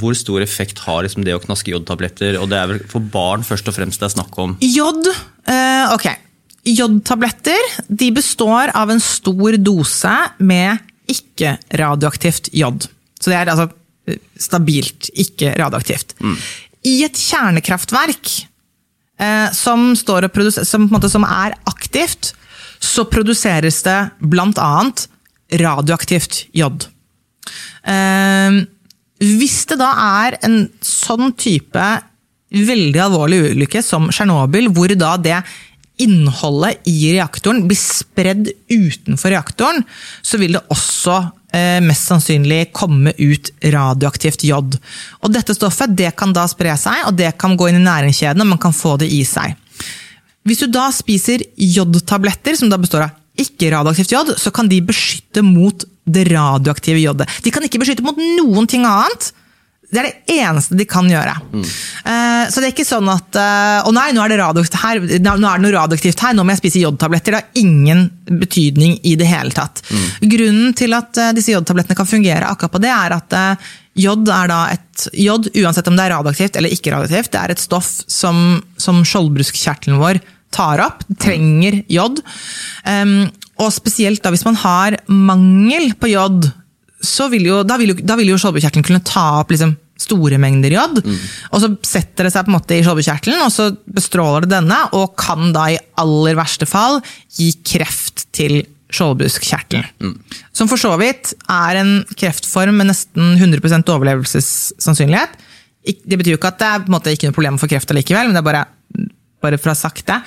hvor stor effekt har liksom det å knaske jodtabletter? Og det er vel for barn først og fremst det er snakk om? Jod, eh, ok. Jodtabletter de består av en stor dose med ikke-radioaktivt jod. Så det er altså eh, stabilt ikke-radioaktivt. I et kjernekraftverk eh, som, som, måte, som er aktivt, så produseres det blant annet radioaktivt jod. Eh, hvis det da er en sånn type veldig alvorlig ulykke som Tsjernobyl, hvor da det innholdet i reaktoren blir spredd utenfor reaktoren, så vil det også eh, mest sannsynlig komme ut radioaktivt jod. Og dette stoffet det kan da spre seg, og det kan gå inn i næringskjeden, og man kan få det i seg. Hvis du da spiser jodtabletter, som da består av ikke-radioaktivt jod, så kan de beskytte mot det radioaktive jodet. De kan ikke beskytte mot noen ting annet. Det er det eneste de kan gjøre. Eh, så det er ikke sånn at eh, Å nei, nå er det radioaktivt her, nå er det noe radioaktivt her, nå må jeg spise jodtabletter. Det har ingen betydning i det hele tatt. Grunnen til at eh, disse jodtablettene kan fungere akkurat på det, er at jod er da et Jod, uansett om det er radioaktivt eller ikke radioaktivt, det er et stoff som, som skjoldbruskkjertelen vår tar opp, trenger jod. Um, og spesielt da hvis man har mangel på jod, så vil jo, da vil jo, da vil jo skjoldbruskkjertelen kunne ta opp liksom, store mengder jod. Og så setter det seg på en måte i skjoldbruskkjertelen, og så bestråler det denne, og kan da i aller verste fall gi kreft til skjoldbruskkjertelen. Som for så vidt er en kreftform med nesten 100% overlevelsessannsynlighet. Det betyr jo ikke at det er på en måte ikke noe problem for kreft allikevel, men det er bare, bare for å ha sagt det.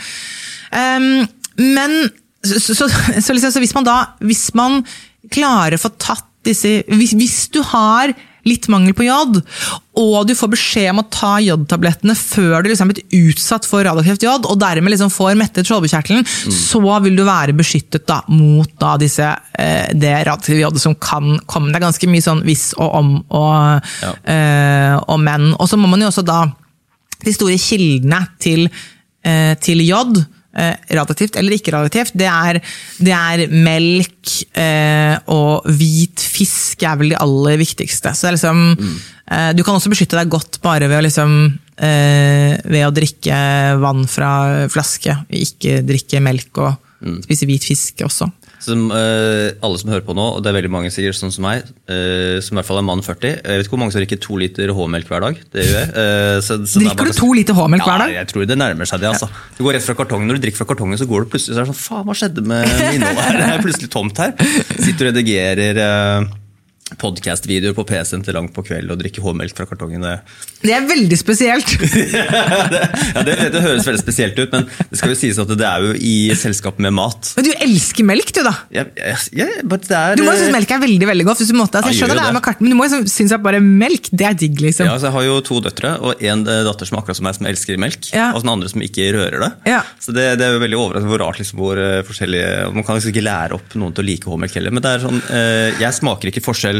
Um, men så, så, så, liksom, så hvis man da hvis man klarer å få tatt disse hvis, hvis du har litt mangel på jod, og du får beskjed om å ta jodtablettene før du liksom er blitt utsatt for radioaktivt jod, og dermed liksom får mettet skjoldbruskkjertelen, så vil du være beskyttet da, mot da disse, eh, det radioaktive jodet som kan komme. Det er ganske mye sånn hvis og om og, Ja. eh, og men. Og så må man jo også da de store kildene til, til jod, radiativt radioaktivt eller ikke radioaktivt, det er, det er melk eh, og hvit fisk er vel de aller viktigste. Så det er liksom, eh, du kan også beskytte deg godt bare ved å, liksom, eh, ved å drikke vann fra flaske, ikke drikke melk og spise hvit fisk også. Som, uh, alle som hører på nå, og det er veldig mange sikkert sånn som meg, uh, som i hvert fall er mann 40 Jeg vet ikke hvor mange som drikker to liter H-melk hver dag. Det gjør jeg. Uh, så, så er Drikker du to liter H-melk hver dag? Ja, jeg tror det nærmer seg det. altså. Du går rett fra kartongen, Når du drikker fra kartongen, så går du plutselig så er det sånn, faen, hva skjedde med med innholdet her? Det er plutselig tomt her. Sitter og redigerer eh, podcast-videoer på PC-en til langt på kveld og drikke H-melk fra kartongene. Det, er veldig spesielt. ja, det, det høres veldig spesielt ut, men det skal jo sies at det er jo i selskap med mat. Men du elsker melk, du da? Ja, ja, er, Du må jo synes melk er veldig veldig godt. hvis du måtte. Altså, jeg skjønner det. det er med karten, men du må jo synes at bare melk, det er digg, liksom. Ja, altså jeg har jo to døtre og en eh, datter som akkurat som meg som elsker melk. Og den andre som ikke rører det. Ja. Så det, det er jo veldig overraskende hvor rart liksom, hvor eh, forskjellige Man kan liksom ikke lære opp noen til å like H-melk heller. Men det er sånn, eh, jeg smaker ikke forskjell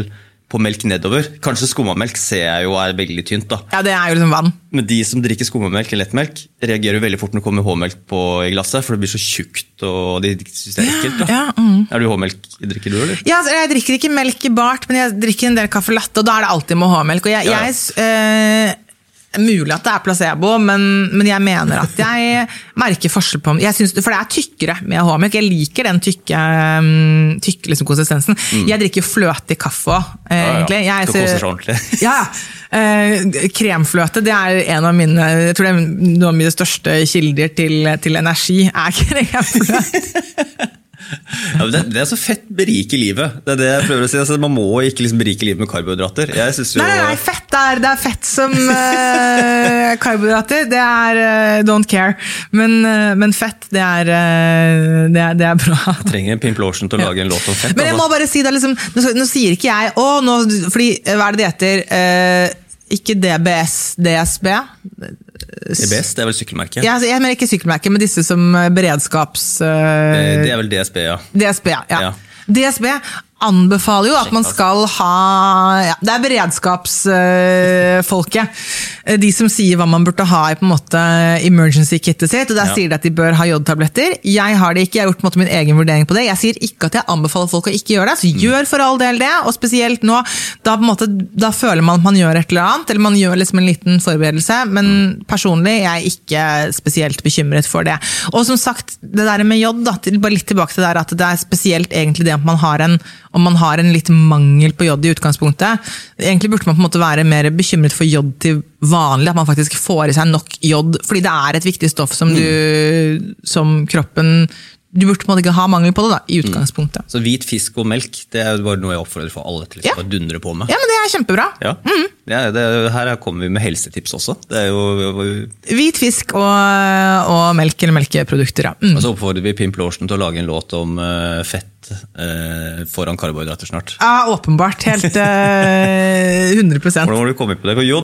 på melk nedover. Kanskje skummamelk ser jeg jo er veldig tynt. da. Ja, det er jo liksom vann. Men de som drikker skummamelk eller lettmelk, reagerer jo veldig fort når det kommer H-melk på i glasset, for det blir så tjukt, og de syns det er ekkelt. da. Ja, mm. Er du H-melk drikker du, eller? Ja, altså, jeg drikker ikke melk i bart, men jeg drikker en del caffè latte, og da er det alltid med H-melk. Og jeg, Ja, ja. jeg eh, Mulig at det er placebo, men, men jeg mener at jeg merker forskjell på jeg synes, For det er tykkere med H-melk. Jeg liker den tykke, mm, tykke liksom, konsistensen. Jeg drikker fløte i kaffe òg, Mm. Ja, ja. egentlig. Jeg Skal kose seg. Ja, ja. Eh, kremfløte det er en av mine jeg tror det er noen av mine største kilder til, til energi. er kremfløte. Ja, men det, det er så fett berike livet. Det er det jeg prøver å si. Altså, man må ikke liksom berike livet med karbohydrater. Jeg synes jo... Nei, nei, nei, fett er, det er fett som uh, karbohydrater. Det er uh, don't care. Men, uh, men fett, det er, det er, det er bra. trenger en Pimp Lotion til å lage en låt om fett. Men jeg altså. må bare si det, liksom, nå, nå sier ikke jeg å, nå, fordi, Hva er det det heter? Ikke DBS, DSB? DBS, det er vel sykkelmerket? Ja, altså, jeg mener ikke sykkelmerke, men disse som beredskaps... Det er vel DSB, ja. DSB, ja. Ja. DSB anbefaler jo at man skal ha ja, Det er beredskapsfolket. Eh, de som sier hva man burde ha i på en måte emergency-kittet sitt. og Der Ja. sier de at de bør ha jodtabletter. Jeg har det ikke, jeg har gjort måte, min egen vurdering på det. Jeg sier ikke at jeg anbefaler folk å ikke gjøre det, så gjør for all del det. Og spesielt nå, da, på en måte, da føler man at man gjør et eller annet, eller man gjør liksom en liten forberedelse. Men personlig jeg er ikke spesielt bekymret for det. Og som sagt, det der med jod, da, bare litt tilbake til det der at det er spesielt egentlig det at man har en, om man har en litt mangel på jod i utgangspunktet. Egentlig burde man på en måte være mer bekymret for jod til vanlig, at man faktisk får i seg nok jod, fordi det er et viktig stoff som du, som kroppen Du burde på en måte ikke ha mangel på det, da, i utgangspunktet. Så hvit fisk og melk det er bare noe jeg oppfordrer for alle til Ja. å dundre på med. Ja, men det er kjempebra. Ja. Ja, det, her kommer vi med helsetips også. Det jo, Hvit fisk og, og melk eller melkeprodukter, ja. Mm. og så oppfordrer vi Pimp Lorsen til å lage en låt om uh, fett uh, foran karbohydrater snart. Ja, åpenbart. Helt uh, 100% Hvordan var du kommet på det? Jo,